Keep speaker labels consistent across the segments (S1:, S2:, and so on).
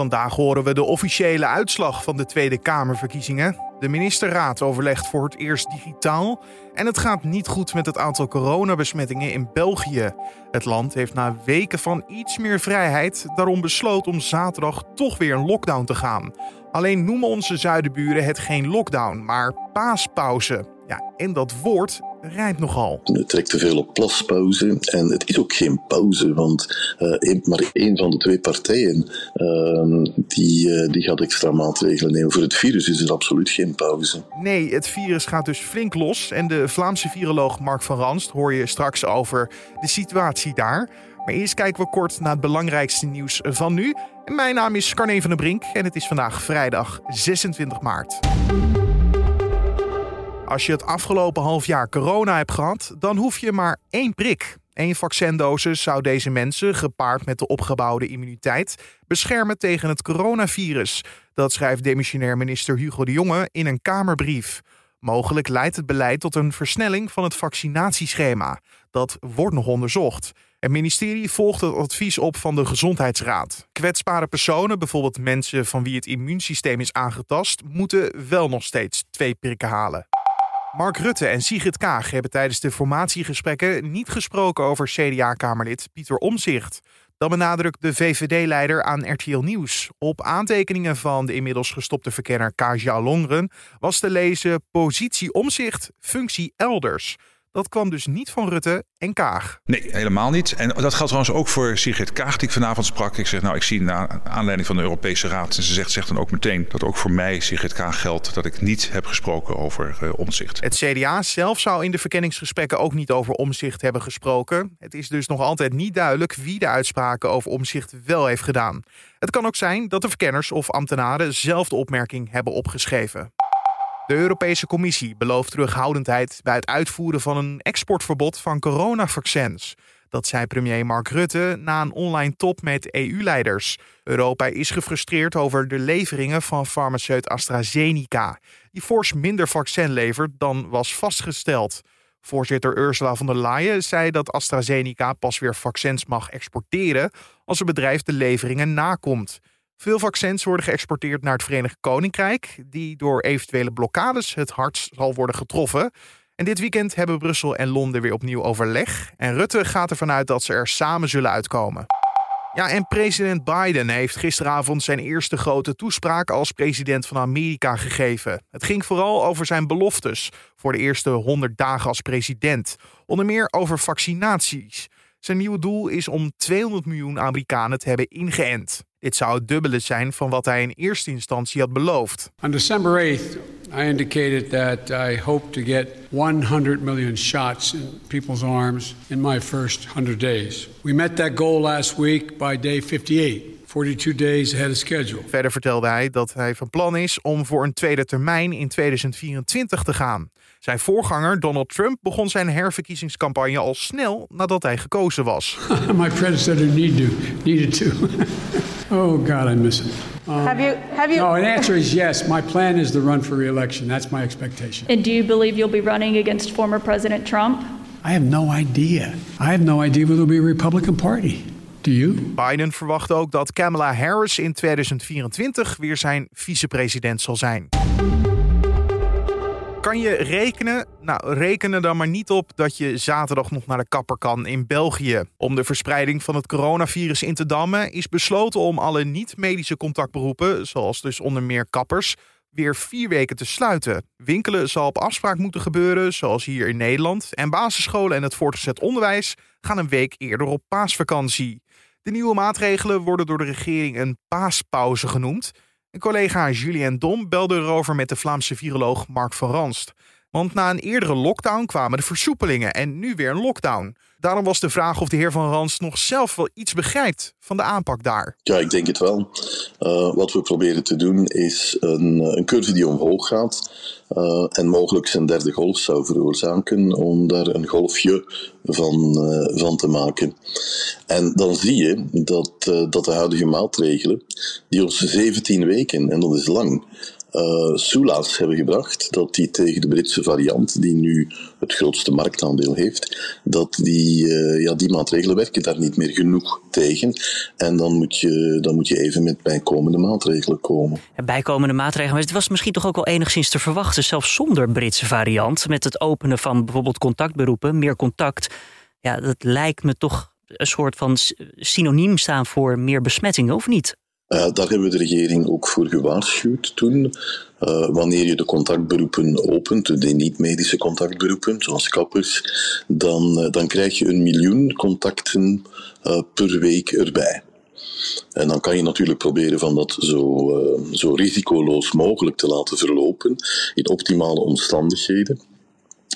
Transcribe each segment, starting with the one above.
S1: Vandaag horen we de officiële uitslag van de Tweede Kamerverkiezingen. De ministerraad overlegt voor het eerst digitaal. En het gaat niet goed met het aantal coronabesmettingen in België. Het land heeft na weken van iets meer vrijheid daarom besloten om zaterdag toch weer een lockdown te gaan. Alleen noemen onze zuidenburen het geen lockdown, maar paaspauze. Ja, en dat woord rijmt nogal.
S2: Het trekt te veel op plaspauze en het is ook geen pauze, want uh, maar één van de twee partijen uh, die, uh, die gaat extra maatregelen nemen. Voor het virus is er absoluut geen pauze.
S1: Nee, het virus gaat dus flink los en de Vlaamse viroloog Mark van Ranst hoor je straks over de situatie daar. Maar eerst kijken we kort naar het belangrijkste nieuws van nu. Mijn naam is Carne van der Brink en het is vandaag vrijdag 26 maart. Als je het afgelopen half jaar corona hebt gehad, dan hoef je maar één prik. Eén vaccindosis zou deze mensen, gepaard met de opgebouwde immuniteit, beschermen tegen het coronavirus. Dat schrijft demissionair minister Hugo de Jonge in een Kamerbrief. Mogelijk leidt het beleid tot een versnelling van het vaccinatieschema. Dat wordt nog onderzocht. Het ministerie volgt het advies op van de Gezondheidsraad. Kwetsbare personen, bijvoorbeeld mensen van wie het immuunsysteem is aangetast, moeten wel nog steeds twee prikken halen. Mark Rutte en Sigrid Kaag hebben tijdens de formatiegesprekken niet gesproken over CDA-kamerlid Pieter Omzicht. Dat benadrukt de VVD-leider aan RTL Nieuws. Op aantekeningen van de inmiddels gestopte verkenner Kaja Longren was te lezen positie omzicht, functie elders. Dat kwam dus niet van Rutte en Kaag.
S3: Nee, helemaal niet. En dat geldt trouwens ook voor Sigrid Kaag, die ik vanavond sprak. Ik zeg, nou, ik zie na aanleiding van de Europese Raad... en ze zegt, zegt dan ook meteen dat ook voor mij, Sigrid Kaag, geldt... dat ik niet heb gesproken over uh, omzicht.
S1: Het CDA zelf zou in de verkenningsgesprekken ook niet over omzicht hebben gesproken. Het is dus nog altijd niet duidelijk wie de uitspraken over omzicht wel heeft gedaan. Het kan ook zijn dat de verkenners of ambtenaren zelf de opmerking hebben opgeschreven. De Europese Commissie belooft terughoudendheid bij het uitvoeren van een exportverbod van coronavaccins. Dat zei premier Mark Rutte na een online top met EU-leiders. Europa is gefrustreerd over de leveringen van farmaceut AstraZeneca, die fors minder vaccin levert dan was vastgesteld. Voorzitter Ursula von der Leyen zei dat AstraZeneca pas weer vaccins mag exporteren als het bedrijf de leveringen nakomt. Veel vaccins worden geëxporteerd naar het Verenigd Koninkrijk, die door eventuele blokkades het hardst zal worden getroffen. En dit weekend hebben Brussel en Londen weer opnieuw overleg. En Rutte gaat ervan uit dat ze er samen zullen uitkomen. Ja, en president Biden heeft gisteravond zijn eerste grote toespraak als president van Amerika gegeven. Het ging vooral over zijn beloftes voor de eerste 100 dagen als president. Onder meer over vaccinaties. Zijn nieuwe doel is om 200 miljoen Amerikanen te hebben ingeënt. Dit zou het dubbele zijn van wat hij in eerste instantie had beloofd.
S4: On December 8th, I indicated that I hope to get 100 million shots in people's arms in my first 100 days. We met that goal last week by day 58. 42 days ahead of schedule.
S1: Verder vertelde hij dat hij van plan is om voor een tweede termijn in 2024 te gaan. Zijn voorganger Donald Trump begon zijn herverkiezingscampagne al snel nadat hij gekozen was.
S4: My predecessor need to, needed to. oh God, I miss him. Um,
S5: have you? Have you?
S4: No, an answer is yes. My plan is to run for re-election. That's my expectation.
S5: And do you believe you'll be running against former President Trump?
S4: I have no idea. I have no idea whether it'll be a Republican Party. Do you?
S1: Biden verwacht ook dat Kamala Harris in 2024 weer zijn vicepresident zal zijn. Kan je rekenen? Nou, rekenen dan maar niet op dat je zaterdag nog naar de kapper kan in België. Om de verspreiding van het coronavirus in te dammen is besloten om alle niet-medische contactberoepen, zoals dus onder meer kappers, weer vier weken te sluiten. Winkelen zal op afspraak moeten gebeuren, zoals hier in Nederland. En basisscholen en het voortgezet onderwijs gaan een week eerder op paasvakantie. De nieuwe maatregelen worden door de regering een paaspauze genoemd. Collega Julien Dom belde erover met de Vlaamse viroloog Mark van Ranst. Want na een eerdere lockdown kwamen de versoepelingen en nu weer een lockdown. Daarom was de vraag of de heer Van Rans nog zelf wel iets begrijpt van de aanpak daar.
S2: Ja, ik denk het wel. Uh, wat we proberen te doen is een, een curve die omhoog gaat uh, en mogelijk zijn derde golf zou veroorzaken om daar een golfje van, van te maken. En dan zie je dat, dat de huidige maatregelen, die ons 17 weken, en dat is lang, uh, Soelaas hebben gebracht, dat die tegen de Britse variant, die nu het grootste marktaandeel heeft, dat die, uh, ja, die maatregelen werken daar niet meer genoeg tegen. En dan moet je, dan moet je even met bijkomende maatregelen komen.
S6: bijkomende maatregelen, maar het was misschien toch ook wel enigszins te verwachten, zelfs zonder Britse variant, met het openen van bijvoorbeeld contactberoepen, meer contact. Ja, dat lijkt me toch een soort van synoniem staan voor meer besmettingen, of niet?
S2: Uh, daar hebben we de regering ook voor gewaarschuwd toen. Uh, wanneer je de contactberoepen opent, de niet-medische contactberoepen, zoals kappers, dan, uh, dan krijg je een miljoen contacten per week erbij. En dan kan je natuurlijk proberen van dat zo, zo risicoloos mogelijk te laten verlopen in optimale omstandigheden.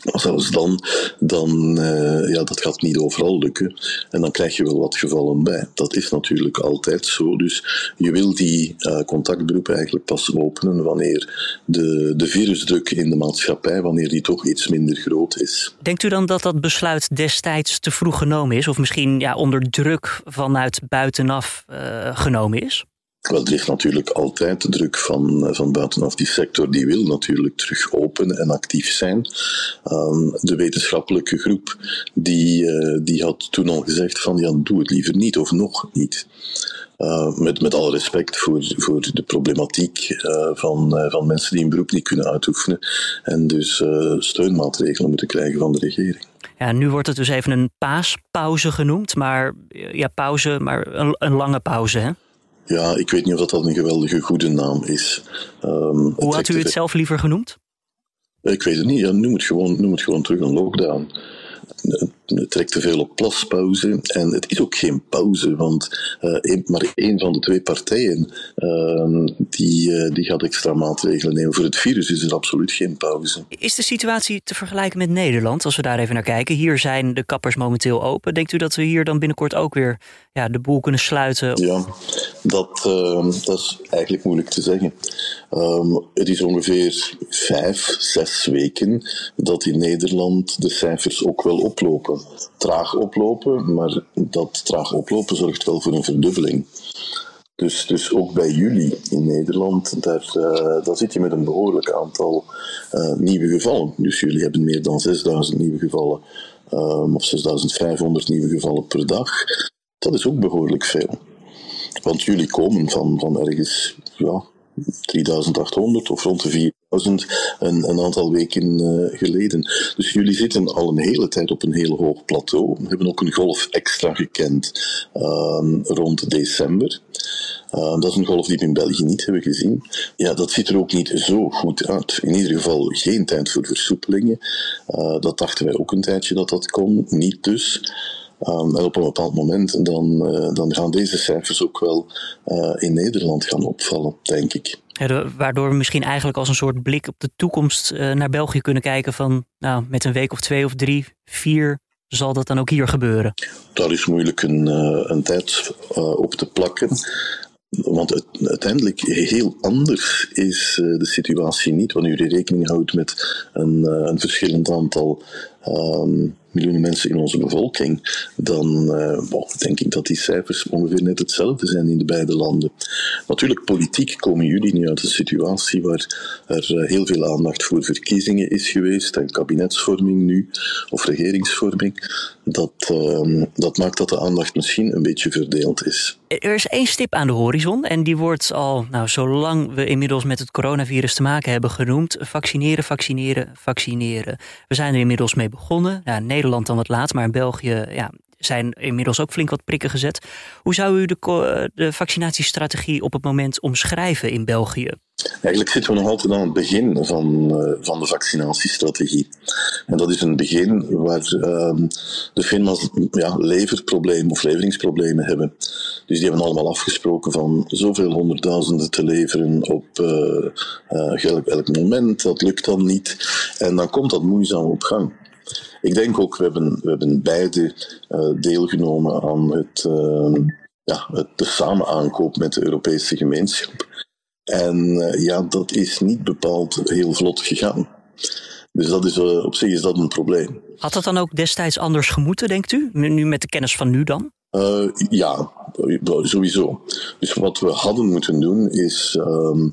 S2: Zelfs dan, dan uh, ja, dat gaat niet overal lukken. En dan krijg je wel wat gevallen bij. Dat is natuurlijk altijd zo. Dus je wil die uh, contactgroepen eigenlijk pas openen wanneer de, de virusdruk in de maatschappij, wanneer die toch iets minder groot is.
S6: Denkt u dan dat dat besluit destijds te vroeg genomen is? Of misschien ja, onder druk vanuit buitenaf uh, genomen is?
S2: Wel, er is natuurlijk altijd de druk van, eh, van buitenaf. Die sector die wil natuurlijk terug open en actief zijn. Um, de wetenschappelijke groep die, uh, die had toen al gezegd van ja, doe het liever niet of nog niet. Uh, met, met alle respect voor, voor de problematiek uh, van, van mensen die een beroep niet kunnen uitoefenen en dus steunmaatregelen moeten krijgen van de regering.
S6: Ja, nu wordt het dus even een paaspauze genoemd, maar ja, pauze, maar een, een lange pauze, hè?
S2: Ja, ik weet niet of dat een geweldige goede naam is.
S6: Um, Hoe had u het zelf liever genoemd?
S2: Ik weet het niet. Ja, noem, het gewoon, noem het gewoon terug een lockdown het trekt te veel op plaspauze. En het is ook geen pauze, want uh, maar één van de twee partijen uh, die, uh, die gaat extra maatregelen nemen. Voor het virus is er absoluut geen pauze.
S6: Is de situatie te vergelijken met Nederland, als we daar even naar kijken? Hier zijn de kappers momenteel open. Denkt u dat we hier dan binnenkort ook weer ja, de boel kunnen sluiten?
S2: Ja, dat, ehm, dat is eigenlijk moeilijk te zeggen. Um, het is ongeveer vijf, zes weken dat in Nederland de cijfers ook wel oplopen. Traag oplopen, maar dat traag oplopen zorgt wel voor een verdubbeling. Dus, dus ook bij jullie in Nederland, daar, uh, daar zit je met een behoorlijk aantal uh, nieuwe gevallen. Dus jullie hebben meer dan 6000 nieuwe gevallen, um, of 6500 nieuwe gevallen per dag. Dat is ook behoorlijk veel. Want jullie komen van, van ergens ja, 3800 of rond de 4000 een, een aantal weken uh, geleden. Dus jullie zitten al een hele tijd op een heel hoog plateau. We hebben ook een golf extra gekend uh, rond december. Uh, dat is een golf die we in België niet hebben gezien. Ja, dat ziet er ook niet zo goed uit. In ieder geval geen tijd voor versoepelingen. Uh, dat dachten wij ook een tijdje dat dat kon, niet dus. Um, en op een bepaald moment dan, uh, dan gaan deze cijfers ook wel uh, in Nederland gaan opvallen, denk ik.
S6: Ja, waardoor we misschien eigenlijk als een soort blik op de toekomst uh, naar België kunnen kijken van nou, met een week of twee of drie, vier zal dat dan ook hier gebeuren?
S2: Daar is moeilijk een, een tijd op te plakken. Want het, uiteindelijk heel anders is de situatie niet wanneer je rekening houdt met een, een verschillend aantal um, miljoenen mensen in onze bevolking, dan uh, denk ik dat die cijfers ongeveer net hetzelfde zijn in de beide landen. Natuurlijk, politiek komen jullie nu uit een situatie waar er uh, heel veel aandacht voor verkiezingen is geweest en kabinetsvorming nu, of regeringsvorming. Dat, uh, dat maakt dat de aandacht misschien een beetje verdeeld is.
S6: Er is één stip aan de horizon en die wordt al, nou, zolang we inmiddels met het coronavirus te maken hebben, genoemd: vaccineren, vaccineren, vaccineren. We zijn er inmiddels mee begonnen. Ja, Nederland dan wat laat, maar in België ja, zijn inmiddels ook flink wat prikken gezet. Hoe zou u de, de vaccinatiestrategie op het moment omschrijven in België?
S2: Eigenlijk zitten we nog altijd aan het begin van, uh, van de vaccinatiestrategie. En dat is een begin waar uh, de firma's ja, leverproblemen of leveringsproblemen hebben. Dus die hebben allemaal afgesproken van zoveel honderdduizenden te leveren op uh, elk, elk moment. Dat lukt dan niet. En dan komt dat moeizaam op gang. Ik denk ook, we hebben, we hebben beide deelgenomen aan het, uh, ja, de samenaankoop met de Europese gemeenschap. En uh, ja, dat is niet bepaald heel vlot gegaan. Dus dat is, op zich is dat een probleem.
S6: Had dat dan ook destijds anders gemoeten, denkt u? Nu met de kennis van nu dan?
S2: ja, sowieso. Dus wat we hadden moeten doen is um,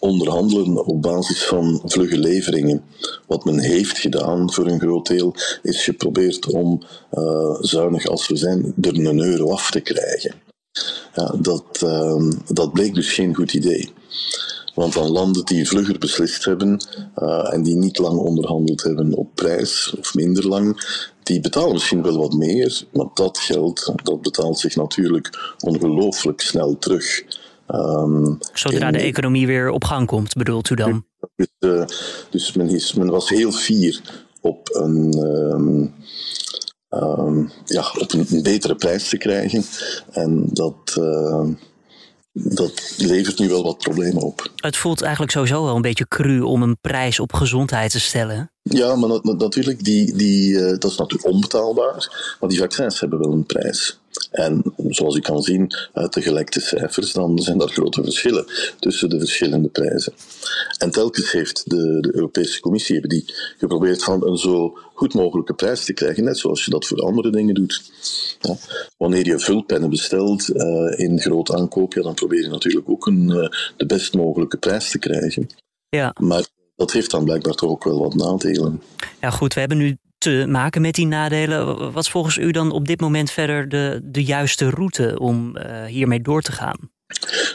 S2: onderhandelen op basis van vlugge leveringen. Wat men heeft gedaan voor een groot deel, is geprobeerd om, uh, zuinig als we zijn, er een euro af te krijgen. Ja, dat, uh, dat bleek dus geen goed idee. Want dan landen die vlugger beslist hebben uh, en die niet lang onderhandeld hebben op prijs, of minder lang, die betalen misschien wel wat meer, maar dat geld dat betaalt zich natuurlijk ongelooflijk snel terug.
S6: Um, Zodra de economie weer op gang komt, bedoelt u dan?
S2: Dus, uh, dus men, is, men, was heel fier op een. Um, um, ja, op een, een, betere prijs te krijgen. En dat, uh, dat levert nu wel wat problemen op.
S6: Het voelt eigenlijk sowieso wel een beetje cru om een prijs op gezondheid te stellen.
S2: Ja, maar natuurlijk, die, die, uh, dat is natuurlijk onbetaalbaar. Maar die vaccins hebben wel een prijs. En zoals ik kan zien uit de gelekte cijfers, dan zijn er grote verschillen tussen de verschillende prijzen. En telkens heeft de, de Europese Commissie hebben die geprobeerd van een zo goed mogelijke prijs te krijgen, net zoals je dat voor andere dingen doet. Ja. Wanneer je vulpennen bestelt uh, in groot aankoop, ja, dan probeer je natuurlijk ook een, uh, de best mogelijke prijs te krijgen. Ja. Maar dat heeft dan blijkbaar toch ook wel wat nadelen.
S6: Ja, goed, we hebben nu te maken met die nadelen. Wat is volgens u dan op dit moment verder de, de juiste route om uh, hiermee door te gaan?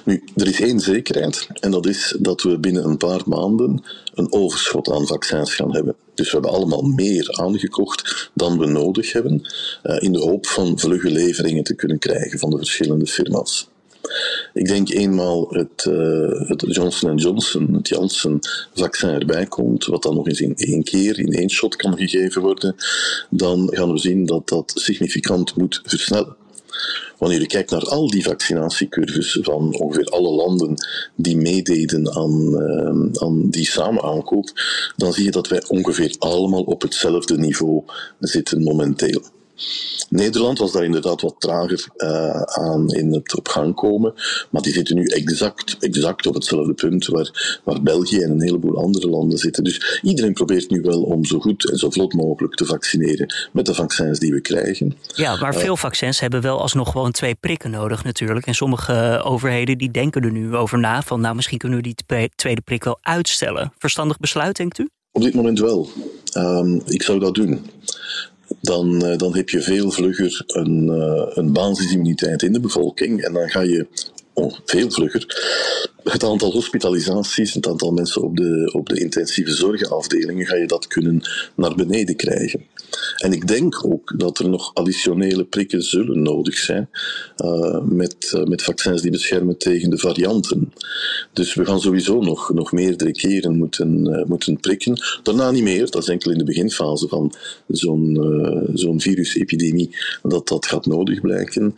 S2: Nu, er is één zekerheid, en dat is dat we binnen een paar maanden een overschot aan vaccins gaan hebben. Dus we hebben allemaal meer aangekocht dan we nodig hebben, uh, in de hoop van vlugge leveringen te kunnen krijgen van de verschillende firma's. Ik denk eenmaal het, uh, het Johnson Johnson, het Janssen-vaccin erbij komt, wat dan nog eens in één keer, in één shot kan gegeven worden, dan gaan we zien dat dat significant moet versnellen. Wanneer je kijkt naar al die vaccinatiecurves van ongeveer alle landen die meededen aan, uh, aan die samenaankoop, dan zie je dat wij ongeveer allemaal op hetzelfde niveau zitten momenteel. Nederland was daar inderdaad wat trager uh, aan in het op gang komen, maar die zitten nu exact, exact op hetzelfde punt waar, waar België en een heleboel andere landen zitten. Dus iedereen probeert nu wel om zo goed en zo vlot mogelijk te vaccineren met de vaccins die we krijgen.
S6: Ja, maar veel vaccins hebben wel alsnog gewoon twee prikken nodig natuurlijk. En sommige overheden die denken er nu over na van nou misschien kunnen we die tweede prik wel uitstellen. Verstandig besluit denkt u?
S2: Op dit moment wel. Um, ik zou dat doen dan, uh, dan heb je veel vlugger een, uh, een basisimmuniteit in de bevolking. En dan ga je veel vlugger het aantal hospitalisaties, het aantal mensen op de, op de intensieve zorgafdelingen, ga je dat kunnen naar beneden krijgen. En ik denk ook dat er nog additionele prikken zullen nodig zijn uh, met, uh, met vaccins die beschermen tegen de varianten. Dus we gaan sowieso nog, nog meerdere keren moeten, uh, moeten prikken. Daarna niet meer, dat is enkel in de beginfase van zo'n zo'n virusepidemie dat dat gaat nodig blijken.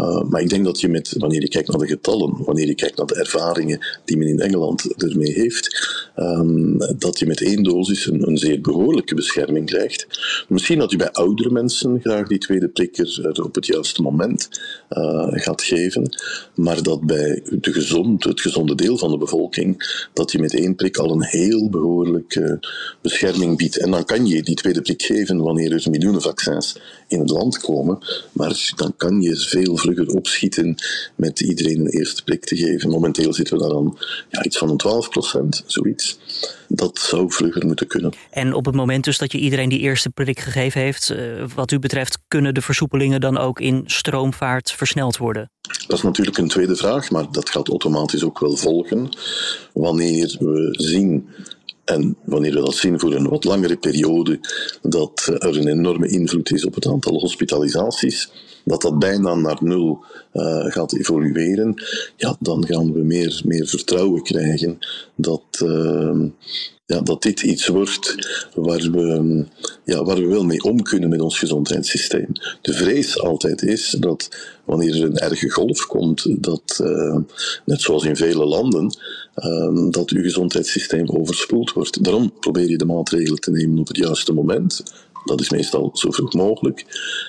S2: Uh, maar ik denk dat je met, wanneer je kijkt naar de getallen, wanneer je kijkt naar de ervaringen die men in Engeland ermee heeft, um, dat je met één dosis een, een, zeer behoorlijke bescherming krijgt. Misschien dat je bij oudere mensen graag die tweede prik er op het juiste moment uh, gaat geven, maar dat bij de gezond, het gezonde deel van de bevolking, dat je met één prik al een heel behoorlijke bescherming biedt. En dan kan je die tweede prik geven wanneer er miljoenen vaccins in het land komen, maar dan kan je veel vlugger opschieten met iedereen een eerste prik te geven. Momenteel zitten we daar aan ja, iets van een 12 procent, zoiets. Dat zou vlugger moeten kunnen.
S6: En op het moment dus dat je iedereen die eerste prik gegeven heeft, uh, wat u betreft, kunnen de versoepelingen dan ook in stroomvaart versneld worden?
S2: Dat is natuurlijk een tweede vraag, maar dat gaat automatisch ook wel volgen. Wanneer we zien en wanneer we dat zien voor een wat langere periode, dat er een enorme invloed is op het aantal hospitalisaties, dat dat bijna naar nul uh, gaat evolueren, ja, dan gaan we meer, meer vertrouwen krijgen dat, uh, ja, dat dit iets wordt waar we, ja, waar we wel mee om kunnen met ons gezondheidssysteem. De vrees altijd is dat wanneer er een erge golf komt, dat, uh, net zoals in vele landen, uh, dat uw gezondheidssysteem overspoeld wordt. Daarom probeer je de maatregelen te nemen op het juiste moment. Dat is meestal zo vroeg mogelijk.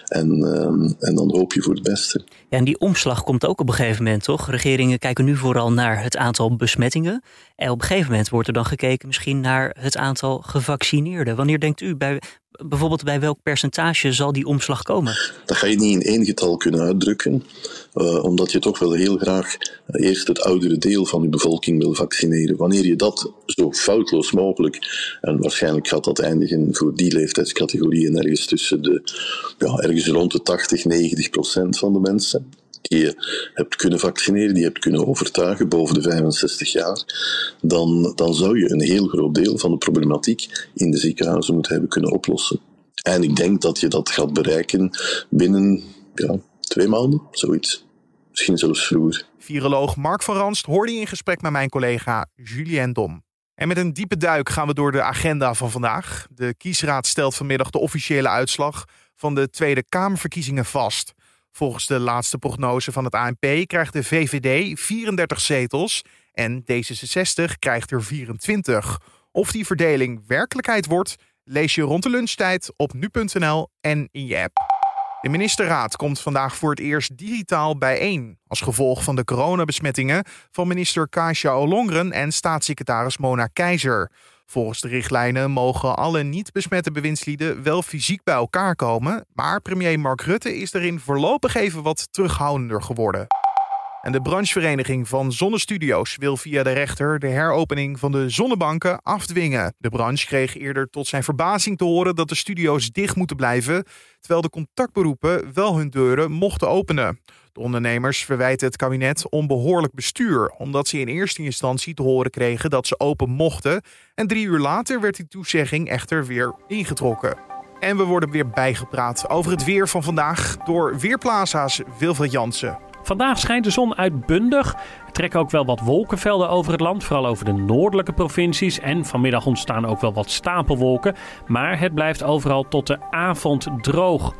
S2: En, uh, en dan hoop je voor het beste.
S6: Ja, en die omslag komt ook op een gegeven moment, toch? Regeringen kijken nu vooral naar het aantal besmettingen. En op een gegeven moment wordt er dan gekeken misschien naar het aantal gevaccineerden. Wanneer denkt u, bij Bijvoorbeeld bij welk percentage zal die omslag komen?
S2: Dat ga je niet in één getal kunnen uitdrukken, uh, omdat je toch wel heel graag eerst het oudere deel van je bevolking wil vaccineren. Wanneer je dat zo foutloos mogelijk, en waarschijnlijk gaat dat eindigen voor die leeftijdscategorieën ergens tussen de, ja, ergens rond de 80, 90 procent van de mensen, die je hebt kunnen vaccineren, die je hebt kunnen overtuigen boven de 65 jaar, dan, dan zou je een heel groot deel van de problematiek in de ziekenhuizen moeten hebben kunnen oplossen. En ik denk dat je dat gaat bereiken binnen ja, twee maanden, zoiets. Misschien zelfs vroeger.
S1: Viroloog Mark van Ranst hoorde in gesprek met mijn collega Julien Dom. En met een diepe duik gaan we door de agenda van vandaag. De kiesraad stelt vanmiddag de officiële uitslag van de Tweede Kamerverkiezingen vast. Volgens de laatste prognose van het ANP krijgt de VVD 34 zetels en D66 krijgt er 24. Of die verdeling werkelijkheid wordt, lees je rond de lunchtijd op nu.nl en in je app. De ministerraad komt vandaag voor het eerst digitaal bijeen. Als gevolg van de coronabesmettingen van minister Kasia Olongren en staatssecretaris Mona Keizer. Volgens de richtlijnen mogen alle niet besmette bewindslieden wel fysiek bij elkaar komen, maar premier Mark Rutte is erin voorlopig even wat terughoudender geworden. En de branchevereniging van zonnestudio's wil via de rechter de heropening van de zonnebanken afdwingen. De branche kreeg eerder tot zijn verbazing te horen dat de studio's dicht moeten blijven, terwijl de contactberoepen wel hun deuren mochten openen. De ondernemers verwijten het kabinet onbehoorlijk bestuur, omdat ze in eerste instantie te horen kregen dat ze open mochten. En drie uur later werd die toezegging echter weer ingetrokken. En we worden weer bijgepraat over het weer van vandaag door Weerplaza's Wilfried Jansen.
S7: Vandaag schijnt de zon uitbundig. Er trekken ook wel wat wolkenvelden over het land, vooral over de noordelijke provincies. En vanmiddag ontstaan ook wel wat stapelwolken. Maar het blijft overal tot de avond droog.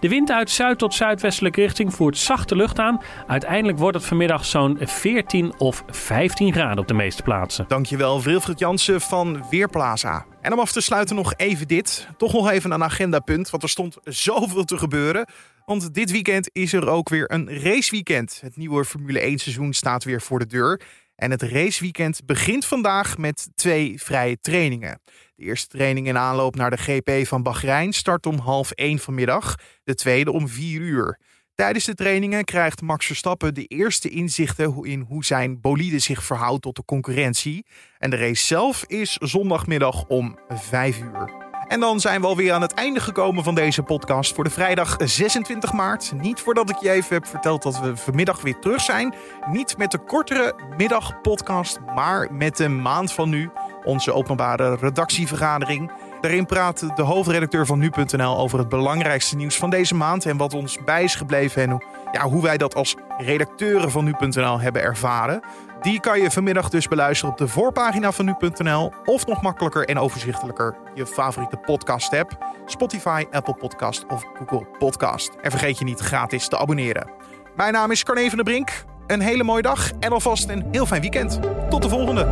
S7: De wind uit zuid tot zuidwestelijke richting voert zachte lucht aan. Uiteindelijk wordt het vanmiddag zo'n 14 of 15 graden op de meeste plaatsen.
S1: Dankjewel Wilfried Jansen van Weerplaza. En om af te sluiten nog even dit. Toch nog even een agendapunt, want er stond zoveel te gebeuren. Want dit weekend is er ook weer een raceweekend. Het nieuwe Formule 1 seizoen staat weer voor de deur. En het raceweekend begint vandaag met twee vrije trainingen. De eerste training in aanloop naar de GP van Bahrein start om half één vanmiddag. De tweede om vier uur. Tijdens de trainingen krijgt Max Verstappen de eerste inzichten in hoe zijn bolide zich verhoudt tot de concurrentie. En de race zelf is zondagmiddag om vijf uur. En dan zijn we alweer aan het einde gekomen van deze podcast voor de vrijdag 26 maart. Niet voordat ik je even heb verteld dat we vanmiddag weer terug zijn. Niet met de kortere middagpodcast, maar met de maand van nu. Onze openbare redactievergadering. Daarin praat de hoofdredacteur van nu.nl over het belangrijkste nieuws van deze maand en wat ons bij is gebleven en hoe, ja, hoe wij dat als redacteuren van nu.nl hebben ervaren. Die kan je vanmiddag dus beluisteren op de voorpagina van nu.nl of nog makkelijker en overzichtelijker je favoriete podcast app, Spotify, Apple Podcast of Google Podcast. En vergeet je niet gratis te abonneren. Mijn naam is Carne van der Brink. Een hele mooie dag en alvast een heel fijn weekend. Tot de volgende.